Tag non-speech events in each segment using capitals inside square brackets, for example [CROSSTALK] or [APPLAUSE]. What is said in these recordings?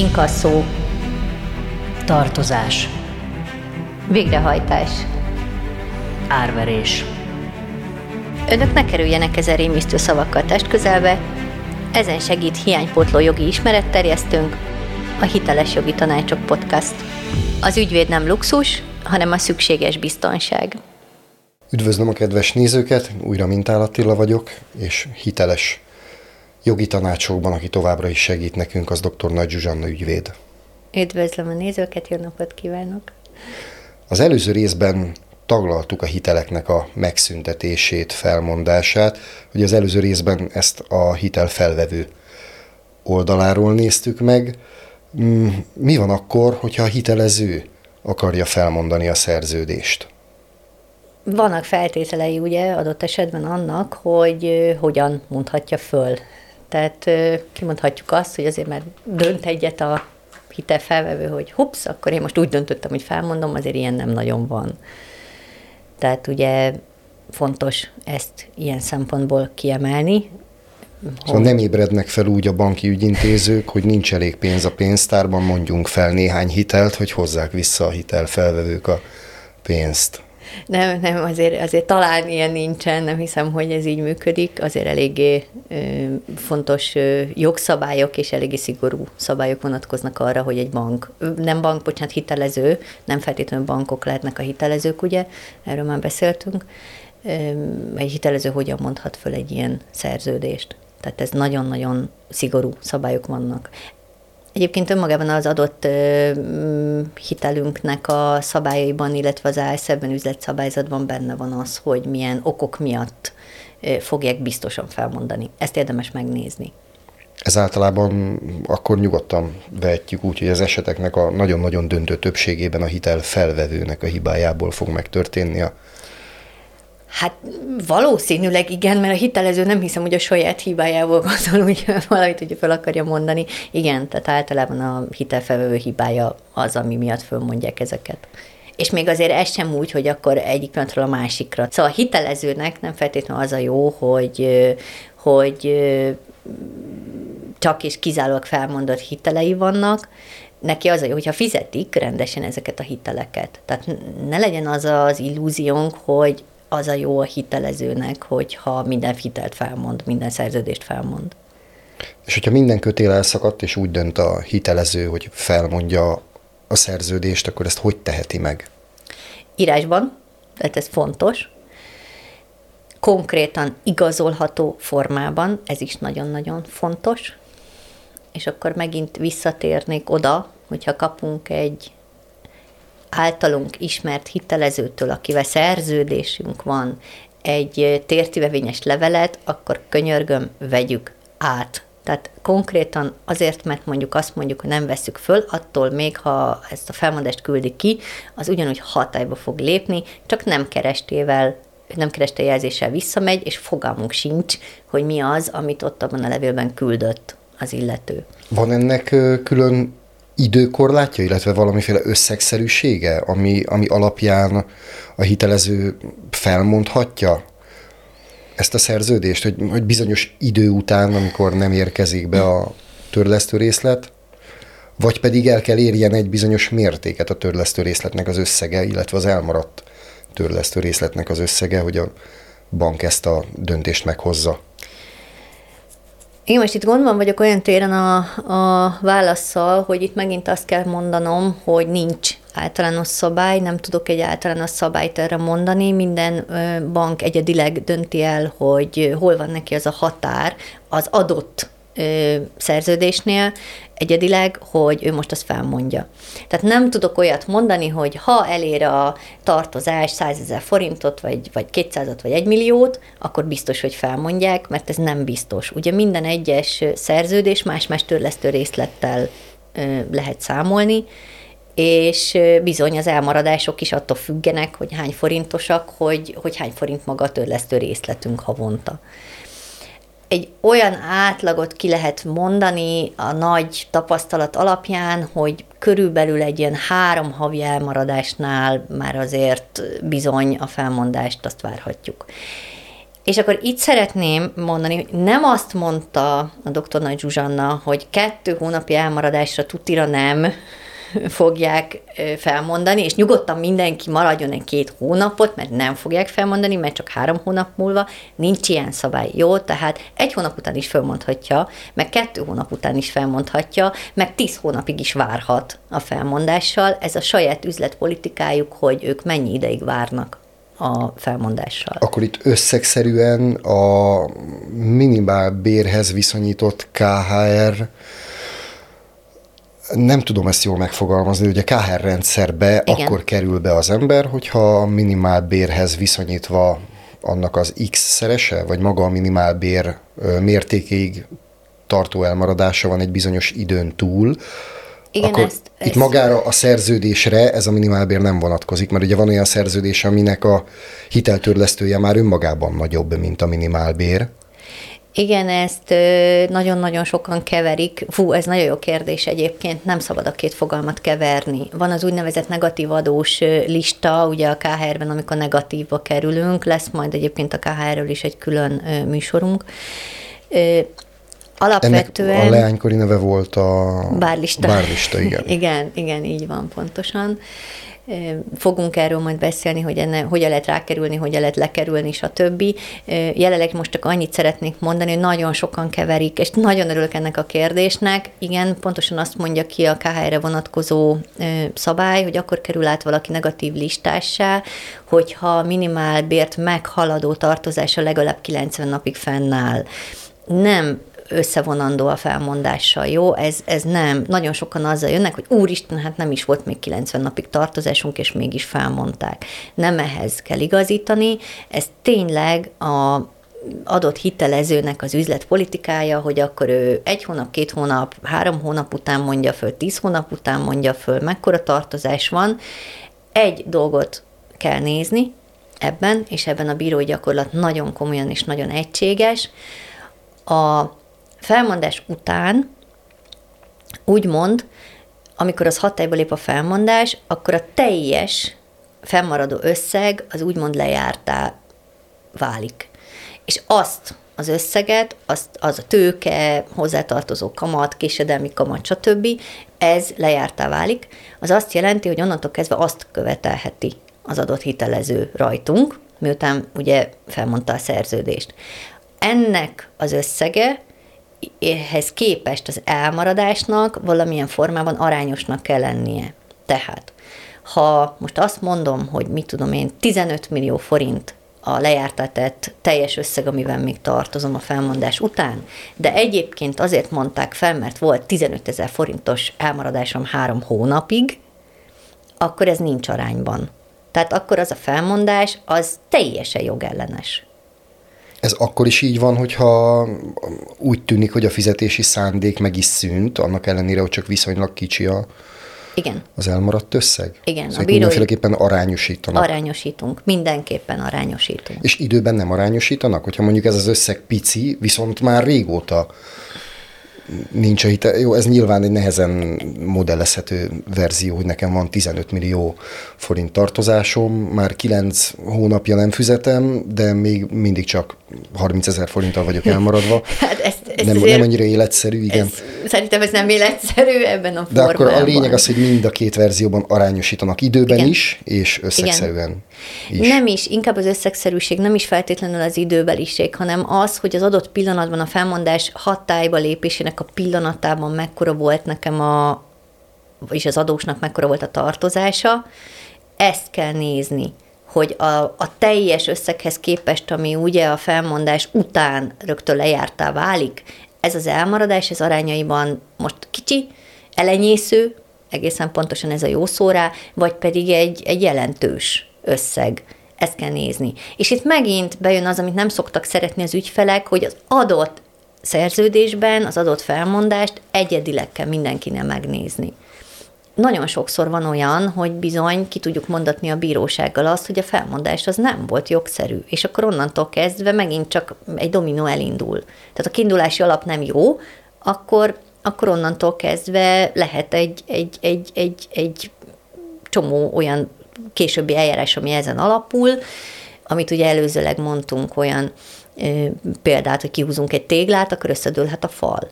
inkasszó, tartozás, végrehajtás, árverés. Önök ne kerüljenek ezen rémisztő szavakkal test közelbe, ezen segít hiánypótló jogi ismeretterjesztőnk, a Hiteles Jogi Tanácsok Podcast. Az ügyvéd nem luxus, hanem a szükséges biztonság. Üdvözlöm a kedves nézőket, újra Mintál Attila vagyok, és hiteles jogi tanácsokban, aki továbbra is segít nekünk, az dr. Nagy Zsuzsanna ügyvéd. Üdvözlöm a nézőket, jó napot kívánok! Az előző részben taglaltuk a hiteleknek a megszüntetését, felmondását. Ugye az előző részben ezt a hitel felvevő oldaláról néztük meg. Mm, mi van akkor, hogyha a hitelező akarja felmondani a szerződést? Vannak feltételei ugye adott esetben annak, hogy hogyan mondhatja föl. Tehát kimondhatjuk azt, hogy azért már dönt egyet a hitelfelvevő, hogy hups, akkor én most úgy döntöttem, hogy felmondom, azért ilyen nem nagyon van. Tehát ugye fontos ezt ilyen szempontból kiemelni. Szóval nem ébrednek fel úgy a banki ügyintézők, hogy nincs elég pénz a pénztárban, mondjunk fel néhány hitelt, hogy hozzák vissza a hitelfelvevők a pénzt. Nem, nem, azért, azért talán ilyen nincsen, nem hiszem, hogy ez így működik. Azért eléggé ö, fontos ö, jogszabályok és eléggé szigorú szabályok vonatkoznak arra, hogy egy bank, nem bank, bocsánat, hitelező, nem feltétlenül bankok lehetnek a hitelezők, ugye, erről már beszéltünk, ö, egy hitelező hogyan mondhat föl egy ilyen szerződést. Tehát ez nagyon-nagyon szigorú szabályok vannak. Egyébként önmagában az adott hitelünknek a szabályaiban, illetve az ASZ-ben üzletszabályzatban benne van az, hogy milyen okok miatt fogják biztosan felmondani. Ezt érdemes megnézni. Ez általában akkor nyugodtan vehetjük úgy, hogy az eseteknek a nagyon-nagyon döntő többségében a hitel felvevőnek a hibájából fog megtörténni a Hát valószínűleg igen, mert a hitelező nem hiszem, hogy a saját hibájából gondol, [LAUGHS] hogy valamit hogy fel akarja mondani. Igen, tehát általában a hitelfelvevő hibája az, ami miatt fölmondják ezeket. És még azért ez sem úgy, hogy akkor egyik pillanatról a másikra. Szóval a hitelezőnek nem feltétlenül az a jó, hogy, hogy csak és kizárólag felmondott hitelei vannak, neki az a jó, hogyha fizetik rendesen ezeket a hiteleket. Tehát ne legyen az az illúziónk, hogy az a jó a hitelezőnek, hogyha minden hitelt felmond, minden szerződést felmond. És hogyha minden kötél elszakadt, és úgy dönt a hitelező, hogy felmondja a szerződést, akkor ezt hogy teheti meg? Írásban, tehát ez fontos. Konkrétan igazolható formában, ez is nagyon-nagyon fontos. És akkor megint visszatérnék oda, hogyha kapunk egy általunk ismert hitelezőtől, akivel szerződésünk van, egy tértivevényes levelet, akkor könyörgöm, vegyük át. Tehát konkrétan azért, mert mondjuk azt mondjuk, hogy nem veszük föl, attól még, ha ezt a felmondást küldik ki, az ugyanúgy hatályba fog lépni, csak nem kerestével nem kereste jelzéssel visszamegy, és fogalmunk sincs, hogy mi az, amit ott abban a levélben küldött az illető. Van ennek külön időkorlátja, illetve valamiféle összegszerűsége, ami, ami alapján a hitelező felmondhatja ezt a szerződést, hogy, hogy bizonyos idő után, amikor nem érkezik be a törlesztő részlet, vagy pedig el kell érjen egy bizonyos mértéket a törlesztő részletnek az összege, illetve az elmaradt törlesztő részletnek az összege, hogy a bank ezt a döntést meghozza. Én most itt gondban vagyok olyan téren a, a válaszsal, hogy itt megint azt kell mondanom, hogy nincs általános szabály, nem tudok egy általános szabályt erre mondani, minden bank egyedileg dönti el, hogy hol van neki az a határ az adott szerződésnél egyedileg, hogy ő most azt felmondja. Tehát nem tudok olyat mondani, hogy ha elér a tartozás 100 ezer forintot, vagy, vagy 200-at, vagy 1 milliót, akkor biztos, hogy felmondják, mert ez nem biztos. Ugye minden egyes szerződés más-más törlesztő részlettel lehet számolni, és bizony az elmaradások is attól függenek, hogy hány forintosak, hogy, hogy hány forint maga a törlesztő részletünk havonta egy olyan átlagot ki lehet mondani a nagy tapasztalat alapján, hogy körülbelül egy ilyen három havi elmaradásnál már azért bizony a felmondást azt várhatjuk. És akkor itt szeretném mondani, hogy nem azt mondta a dr. Nagy Zsuzsanna, hogy kettő hónapi elmaradásra tutira nem fogják felmondani, és nyugodtan mindenki maradjon egy két hónapot, mert nem fogják felmondani, mert csak három hónap múlva nincs ilyen szabály. Jó, tehát egy hónap után is felmondhatja, meg kettő hónap után is felmondhatja, meg tíz hónapig is várhat a felmondással. Ez a saját üzletpolitikájuk, hogy ők mennyi ideig várnak a felmondással. Akkor itt összegszerűen a minimál bérhez viszonyított KHR nem tudom ezt jól megfogalmazni, hogy a KHR rendszerbe Igen. akkor kerül be az ember, hogyha a minimál bérhez viszonyítva annak az X-szerese, vagy maga a minimál bér mértékéig tartó elmaradása van egy bizonyos időn túl, igen, akkor ezt, itt ezt... magára a szerződésre ez a minimálbér nem vonatkozik, mert ugye van olyan szerződés, aminek a hiteltörlesztője már önmagában nagyobb, mint a minimálbér. Igen, ezt nagyon-nagyon sokan keverik. Fú, ez nagyon jó kérdés egyébként, nem szabad a két fogalmat keverni. Van az úgynevezett negatív adós lista, ugye a KHR-ben, amikor negatívba kerülünk, lesz majd egyébként a KHR-ről is egy külön műsorunk. Alapvetően... Ennek a leánykori neve volt a... Bárlista. Bárlista, igen. [LAUGHS] igen, igen, így van pontosan. Fogunk erről majd beszélni, hogy enne, hogyan lehet rákerülni, hogyan lehet lekerülni, stb. Jelenleg most csak annyit szeretnék mondani, hogy nagyon sokan keverik, és nagyon örülök ennek a kérdésnek. Igen, pontosan azt mondja ki a KHR-re vonatkozó szabály, hogy akkor kerül át valaki negatív listássá, hogyha minimál bért meghaladó tartozása legalább 90 napig fennáll. Nem összevonandó a felmondással, jó? Ez, ez nem. Nagyon sokan azzal jönnek, hogy úristen, hát nem is volt még 90 napig tartozásunk, és mégis felmondták. Nem ehhez kell igazítani, ez tényleg a adott hitelezőnek az üzletpolitikája, hogy akkor ő egy hónap, két hónap, három hónap után mondja föl, tíz hónap után mondja föl, mekkora tartozás van. Egy dolgot kell nézni ebben, és ebben a bírói gyakorlat nagyon komolyan és nagyon egységes. A felmondás után úgymond, amikor az hatályba lép a felmondás, akkor a teljes fennmaradó összeg az úgymond lejártá válik. És azt az összeget, azt, az a tőke, hozzátartozó kamat, késedelmi kamat, stb. ez lejártá válik. Az azt jelenti, hogy onnantól kezdve azt követelheti az adott hitelező rajtunk, miután ugye felmondta a szerződést. Ennek az összege ehhez képest az elmaradásnak valamilyen formában arányosnak kell lennie. Tehát, ha most azt mondom, hogy mit tudom én, 15 millió forint a lejártatett teljes összeg, amivel még tartozom a felmondás után, de egyébként azért mondták fel, mert volt 15 ezer forintos elmaradásom három hónapig, akkor ez nincs arányban. Tehát akkor az a felmondás, az teljesen jogellenes. Ez akkor is így van, hogyha úgy tűnik, hogy a fizetési szándék meg is szűnt, annak ellenére, hogy csak viszonylag kicsi a, igen. Az elmaradt összeg? Igen. Szóval a bírói... mindenféleképpen arányosítanak. Arányosítunk, mindenképpen arányosítunk. És időben nem arányosítanak? Hogyha mondjuk ez az összeg pici, viszont már régóta nincs a hite. Jó, ez nyilván egy nehezen modellezhető verzió, hogy nekem van 15 millió forint tartozásom, már 9 hónapja nem fizetem, de még mindig csak 30 ezer forinttal vagyok [LAUGHS] elmaradva. hát ezt, ezt nem, nem annyira életszerű, igen. Ez, szerintem ez nem életszerű ebben a De akkor a lényeg az, hogy mind a két verzióban arányosítanak időben igen. is, és összegszerűen igen. is. Nem is, inkább az összegszerűség, nem is feltétlenül az időbeliség, hanem az, hogy az adott pillanatban a felmondás hatályba lépésének a pillanatában mekkora volt nekem a, vagyis az adósnak mekkora volt a tartozása, ezt kell nézni hogy a, a teljes összeghez képest, ami ugye a felmondás után rögtön lejártá válik, ez az elmaradás, ez arányaiban most kicsi, elenyésző, egészen pontosan ez a jó szó rá, vagy pedig egy, egy jelentős összeg. Ezt kell nézni. És itt megint bejön az, amit nem szoktak szeretni az ügyfelek, hogy az adott szerződésben az adott felmondást egyedileg kell mindenkinek megnézni nagyon sokszor van olyan, hogy bizony ki tudjuk mondatni a bírósággal azt, hogy a felmondás az nem volt jogszerű, és akkor onnantól kezdve megint csak egy dominó elindul. Tehát a kiindulási alap nem jó, akkor, akkor onnantól kezdve lehet egy, egy, egy, egy, egy csomó olyan későbbi eljárás, ami ezen alapul, amit ugye előzőleg mondtunk, olyan példát, hogy kihúzunk egy téglát, akkor összedőlhet a fal.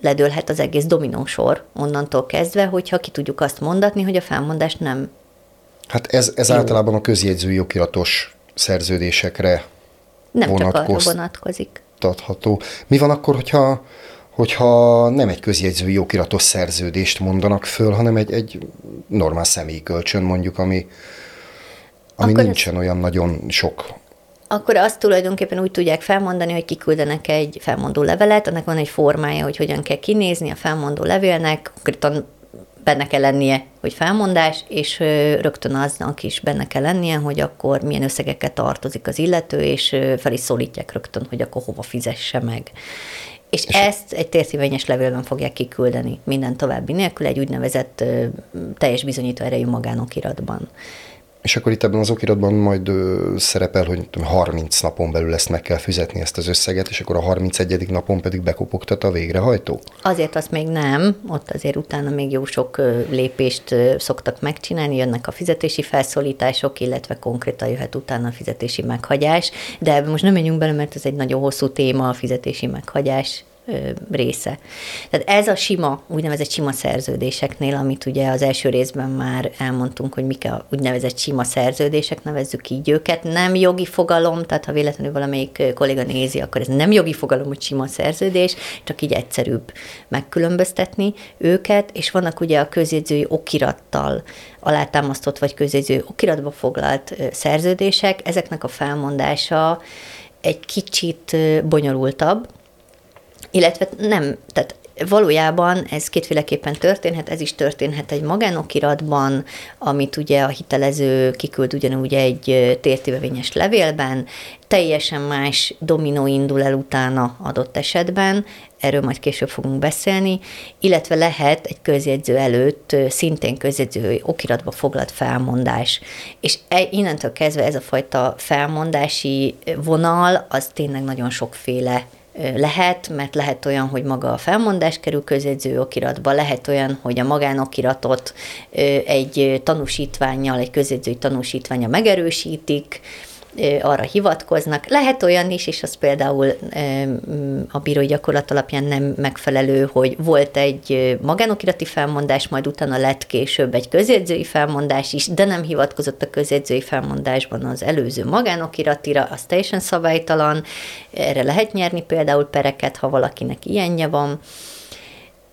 Ledőlhet az egész dominósor onnantól kezdve, hogyha ki tudjuk azt mondatni, hogy a felmondás nem Hát ez, ez általában a közjegyzői okiratos szerződésekre nem csak arra vonatkozik. Tatható. Mi van akkor, hogyha, hogyha nem egy közjegyzői okiratos szerződést mondanak föl, hanem egy, egy normál személyi kölcsön mondjuk, ami, ami akkor nincsen ez... olyan nagyon sok akkor azt tulajdonképpen úgy tudják felmondani, hogy kiküldenek egy felmondó levelet, annak van egy formája, hogy hogyan kell kinézni a felmondó levélnek, konkrétan benne kell lennie, hogy felmondás, és rögtön aznak is benne kell lennie, hogy akkor milyen összegeket tartozik az illető, és fel is szólítják rögtön, hogy akkor hova fizesse meg. És, és ezt egy térszívényes levélben fogják kiküldeni minden további nélkül, egy úgynevezett teljes bizonyító erejű magánokiratban. És akkor itt ebben az okiratban majd ö, szerepel, hogy 30 napon belül ezt meg kell fizetni ezt az összeget, és akkor a 31. napon pedig bekopogtat a végrehajtó? Azért azt még nem, ott azért utána még jó sok lépést szoktak megcsinálni, jönnek a fizetési felszólítások, illetve konkrétan jöhet utána a fizetési meghagyás, de most nem menjünk bele, mert ez egy nagyon hosszú téma, a fizetési meghagyás része. Tehát ez a sima, úgynevezett sima szerződéseknél, amit ugye az első részben már elmondtunk, hogy mik a úgynevezett sima szerződések, nevezzük így őket, nem jogi fogalom, tehát ha véletlenül valamelyik kolléga nézi, akkor ez nem jogi fogalom, hogy sima szerződés, csak így egyszerűbb megkülönböztetni őket, és vannak ugye a közjegyzői okirattal alátámasztott vagy közjegyzői okiratba foglalt szerződések, ezeknek a felmondása egy kicsit bonyolultabb, illetve nem, tehát valójában ez kétféleképpen történhet, ez is történhet egy magánokiratban, amit ugye a hitelező kiküld ugyanúgy egy tértívevényes levélben, teljesen más dominó indul el utána adott esetben, erről majd később fogunk beszélni, illetve lehet egy közjegyző előtt szintén közjegyző okiratba foglalt felmondás. És e, innentől kezdve ez a fajta felmondási vonal, az tényleg nagyon sokféle lehet, mert lehet olyan, hogy maga a felmondás kerül közjegyző okiratba, lehet olyan, hogy a magánokiratot egy tanúsítványjal, egy közjegyzői tanúsítványa megerősítik, arra hivatkoznak. Lehet olyan is, és az például a bírói gyakorlat alapján nem megfelelő, hogy volt egy magánokirati felmondás, majd utána lett később egy közjegyzői felmondás is, de nem hivatkozott a közjegyzői felmondásban az előző magánokiratira, az teljesen szabálytalan. Erre lehet nyerni például pereket, ha valakinek ilyenje van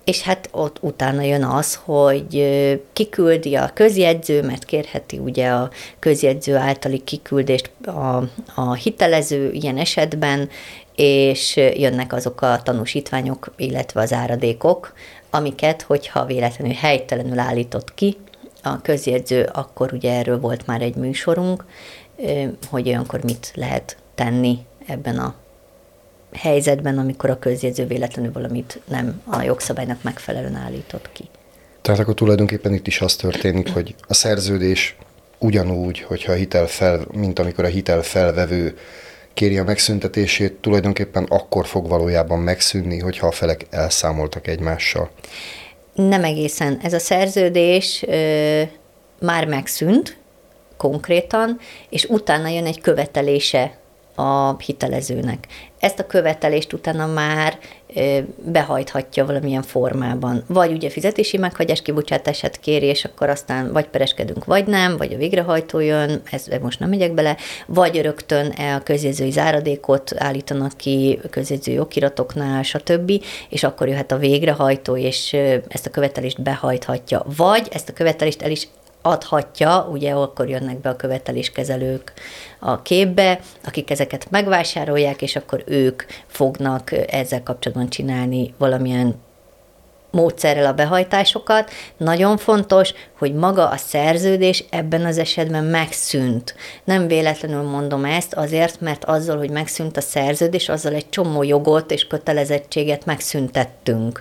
és hát ott utána jön az, hogy kiküldi a közjegyző, mert kérheti ugye a közjegyző általi kiküldést a, a hitelező ilyen esetben, és jönnek azok a tanúsítványok, illetve az áradékok, amiket, hogyha véletlenül helytelenül állított ki a közjegyző, akkor ugye erről volt már egy műsorunk, hogy olyankor mit lehet tenni ebben a helyzetben, amikor a közjegyző véletlenül valamit nem a jogszabálynak megfelelően állított ki. Tehát akkor tulajdonképpen itt is az történik, hogy a szerződés ugyanúgy, hogyha a hitel fel, mint amikor a hitel felvevő kéri a megszüntetését, tulajdonképpen akkor fog valójában megszűnni, hogyha a felek elszámoltak egymással. Nem egészen. Ez a szerződés ö, már megszűnt konkrétan, és utána jön egy követelése a hitelezőnek. Ezt a követelést utána már behajthatja valamilyen formában. Vagy ugye fizetési meghagyás kibocsátását kéri, és akkor aztán vagy pereskedünk, vagy nem, vagy a végrehajtó jön, ez most nem megyek bele, vagy rögtön e a közjegyzői záradékot állítanak ki közjegyzői okiratoknál, stb., és akkor jöhet a végrehajtó, és ezt a követelést behajthatja. Vagy ezt a követelést el is adhatja, ugye akkor jönnek be a követeléskezelők a képbe, akik ezeket megvásárolják, és akkor ők fognak ezzel kapcsolatban csinálni valamilyen módszerrel a behajtásokat. Nagyon fontos, hogy maga a szerződés ebben az esetben megszűnt. Nem véletlenül mondom ezt, azért, mert azzal, hogy megszűnt a szerződés, azzal egy csomó jogot és kötelezettséget megszüntettünk.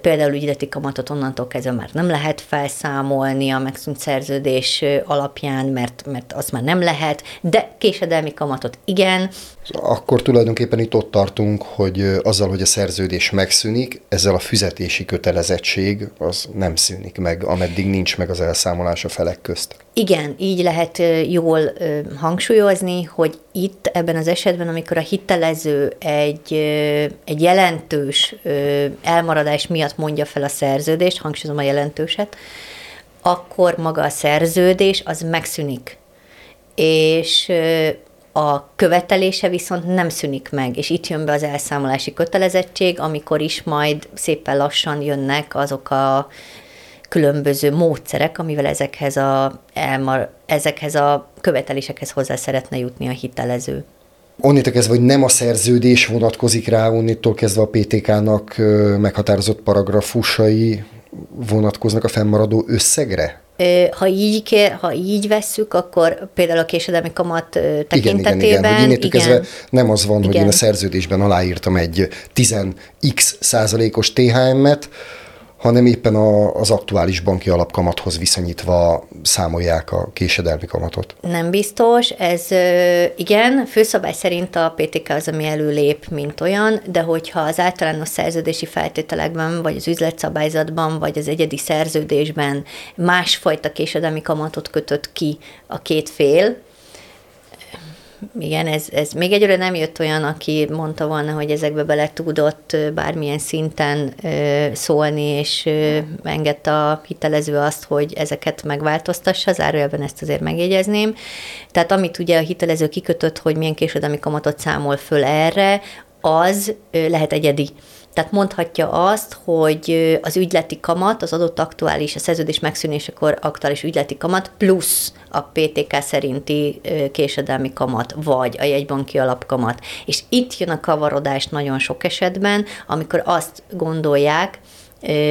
Például ügyleti kamatot onnantól kezdve már nem lehet felszámolni a megszűnt szerződés alapján, mert, mert az már nem lehet, de késedelmi kamatot igen. Akkor tulajdonképpen itt ott tartunk, hogy azzal, hogy a szerződés megszűnik, ezzel a fizetési kötelezettség kötelezettség az nem szűnik meg, ameddig nincs meg az elszámolás a felek közt. Igen, így lehet jól hangsúlyozni, hogy itt ebben az esetben, amikor a hitelező egy, egy jelentős elmaradás miatt mondja fel a szerződést, hangsúlyozom a jelentőset, akkor maga a szerződés az megszűnik. És a követelése viszont nem szűnik meg, és itt jön be az elszámolási kötelezettség, amikor is majd szépen lassan jönnek azok a különböző módszerek, amivel ezekhez a, elmar, ezekhez a követelésekhez hozzá szeretne jutni a hitelező. Onnitól kezdve, hogy nem a szerződés vonatkozik rá, onnitól kezdve a PTK-nak meghatározott paragrafusai vonatkoznak a fennmaradó összegre? Ha így, ha így vesszük, akkor például a késedelmi kamat tekintetében... Igen, igen, igen. Hogy igen. nem az van, igen. hogy én a szerződésben aláírtam egy 10x százalékos THM-et, hanem éppen a, az aktuális banki alapkamathoz viszonyítva számolják a késedelmi kamatot. Nem biztos, ez igen, főszabály szerint a PTK az, ami előlép, mint olyan, de hogyha az általános szerződési feltételekben, vagy az üzletszabályzatban, vagy az egyedi szerződésben másfajta késedelmi kamatot kötött ki a két fél, igen, ez, ez még egyre nem jött olyan, aki mondta volna, hogy ezekbe bele tudott bármilyen szinten szólni, és engedte a hitelező azt, hogy ezeket megváltoztassa, zárójelben ezt azért megjegyezném. Tehát amit ugye a hitelező kikötött, hogy milyen késedelmi kamatot számol föl erre, az lehet egyedi. Tehát mondhatja azt, hogy az ügyleti kamat, az adott aktuális, a szerződés megszűnésekor aktuális ügyleti kamat plusz a PTK szerinti késedelmi kamat, vagy a jegybanki alapkamat. És itt jön a kavarodás nagyon sok esetben, amikor azt gondolják,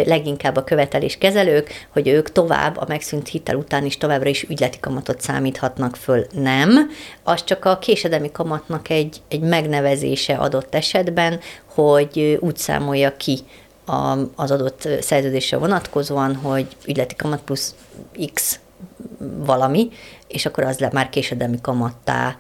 leginkább a követeléskezelők, hogy ők tovább a megszűnt hitel után is továbbra is ügyleti kamatot számíthatnak föl. Nem, az csak a késedelmi kamatnak egy, egy megnevezése adott esetben, hogy úgy számolja ki a, az adott szerződésre vonatkozóan, hogy ügyleti kamat plusz X valami, és akkor az le már késedelmi kamattá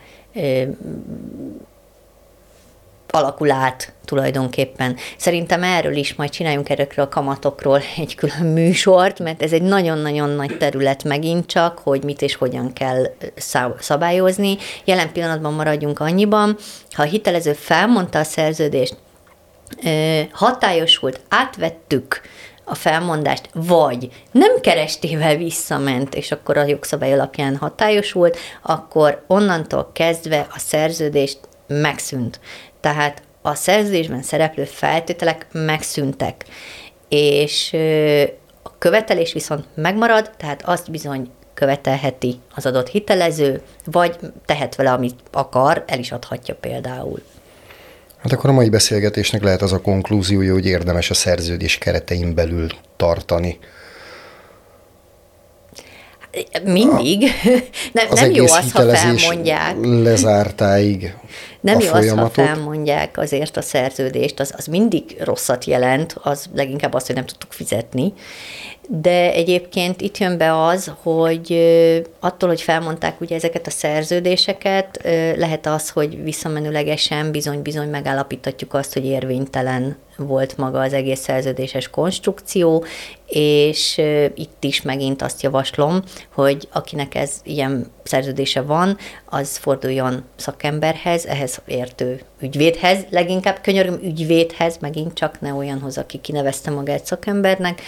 alakul át tulajdonképpen. Szerintem erről is majd csináljunk erőkről a kamatokról egy külön műsort, mert ez egy nagyon-nagyon nagy terület megint csak, hogy mit és hogyan kell szabályozni. Jelen pillanatban maradjunk annyiban, ha a hitelező felmondta a szerződést, hatályosult, átvettük a felmondást, vagy nem kerestével visszament, és akkor a jogszabály alapján hatályosult, akkor onnantól kezdve a szerződést megszűnt. Tehát a szerződésben szereplő feltételek megszűntek, és a követelés viszont megmarad, tehát azt bizony követelheti az adott hitelező, vagy tehet vele, amit akar, el is adhatja például. Hát akkor a mai beszélgetésnek lehet az a konklúziója, hogy érdemes a szerződés keretein belül tartani mindig. [LAUGHS] Nem, az nem jó az, ha felmondják. lezártáig Nem a jó folyamatot. az, ha felmondják azért a szerződést, az, az mindig rosszat jelent, az leginkább azt, hogy nem tudtuk fizetni. De egyébként itt jön be az, hogy attól, hogy felmondták ugye ezeket a szerződéseket, lehet az, hogy visszamenőlegesen bizony-bizony megállapíthatjuk azt, hogy érvénytelen volt maga az egész szerződéses konstrukció, és itt is megint azt javaslom, hogy akinek ez ilyen szerződése van, az forduljon szakemberhez, ehhez értő ügyvédhez, leginkább könyörgöm ügyvédhez, megint csak ne olyanhoz, aki kinevezte magát szakembernek,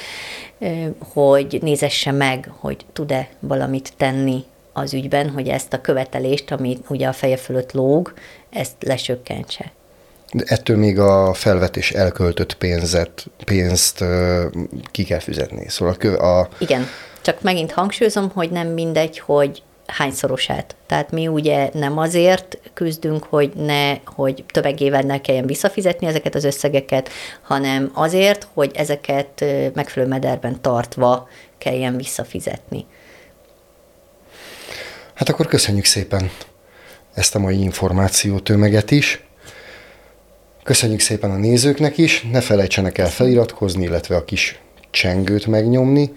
hogy nézesse meg, hogy tud-e valamit tenni az ügyben, hogy ezt a követelést, ami ugye a feje fölött lóg, ezt lesökkentse. Ettől még a felvetés elköltött pénzet, pénzt ki kell fizetni. Szóval a, a... Igen, csak megint hangsúlyozom, hogy nem mindegy, hogy hányszorosát. Tehát mi ugye nem azért küzdünk, hogy ne, hogy többegével ne kelljen visszafizetni ezeket az összegeket, hanem azért, hogy ezeket megfelelő mederben tartva kelljen visszafizetni. Hát akkor köszönjük szépen ezt a mai információ tömeget is. Köszönjük szépen a nézőknek is, ne felejtsenek el feliratkozni, illetve a kis csengőt megnyomni,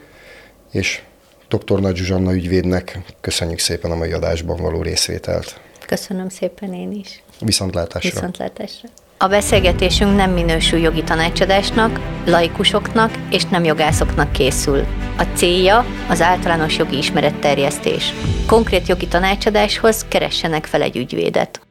és dr. Nagy Zsuzsanna ügyvédnek köszönjük szépen a mai adásban való részvételt. Köszönöm szépen én is. Viszontlátásra. Viszontlátásra. A beszélgetésünk nem minősül jogi tanácsadásnak, laikusoknak és nem jogászoknak készül. A célja az általános jogi ismeretterjesztés. Konkrét jogi tanácsadáshoz keressenek fel egy ügyvédet.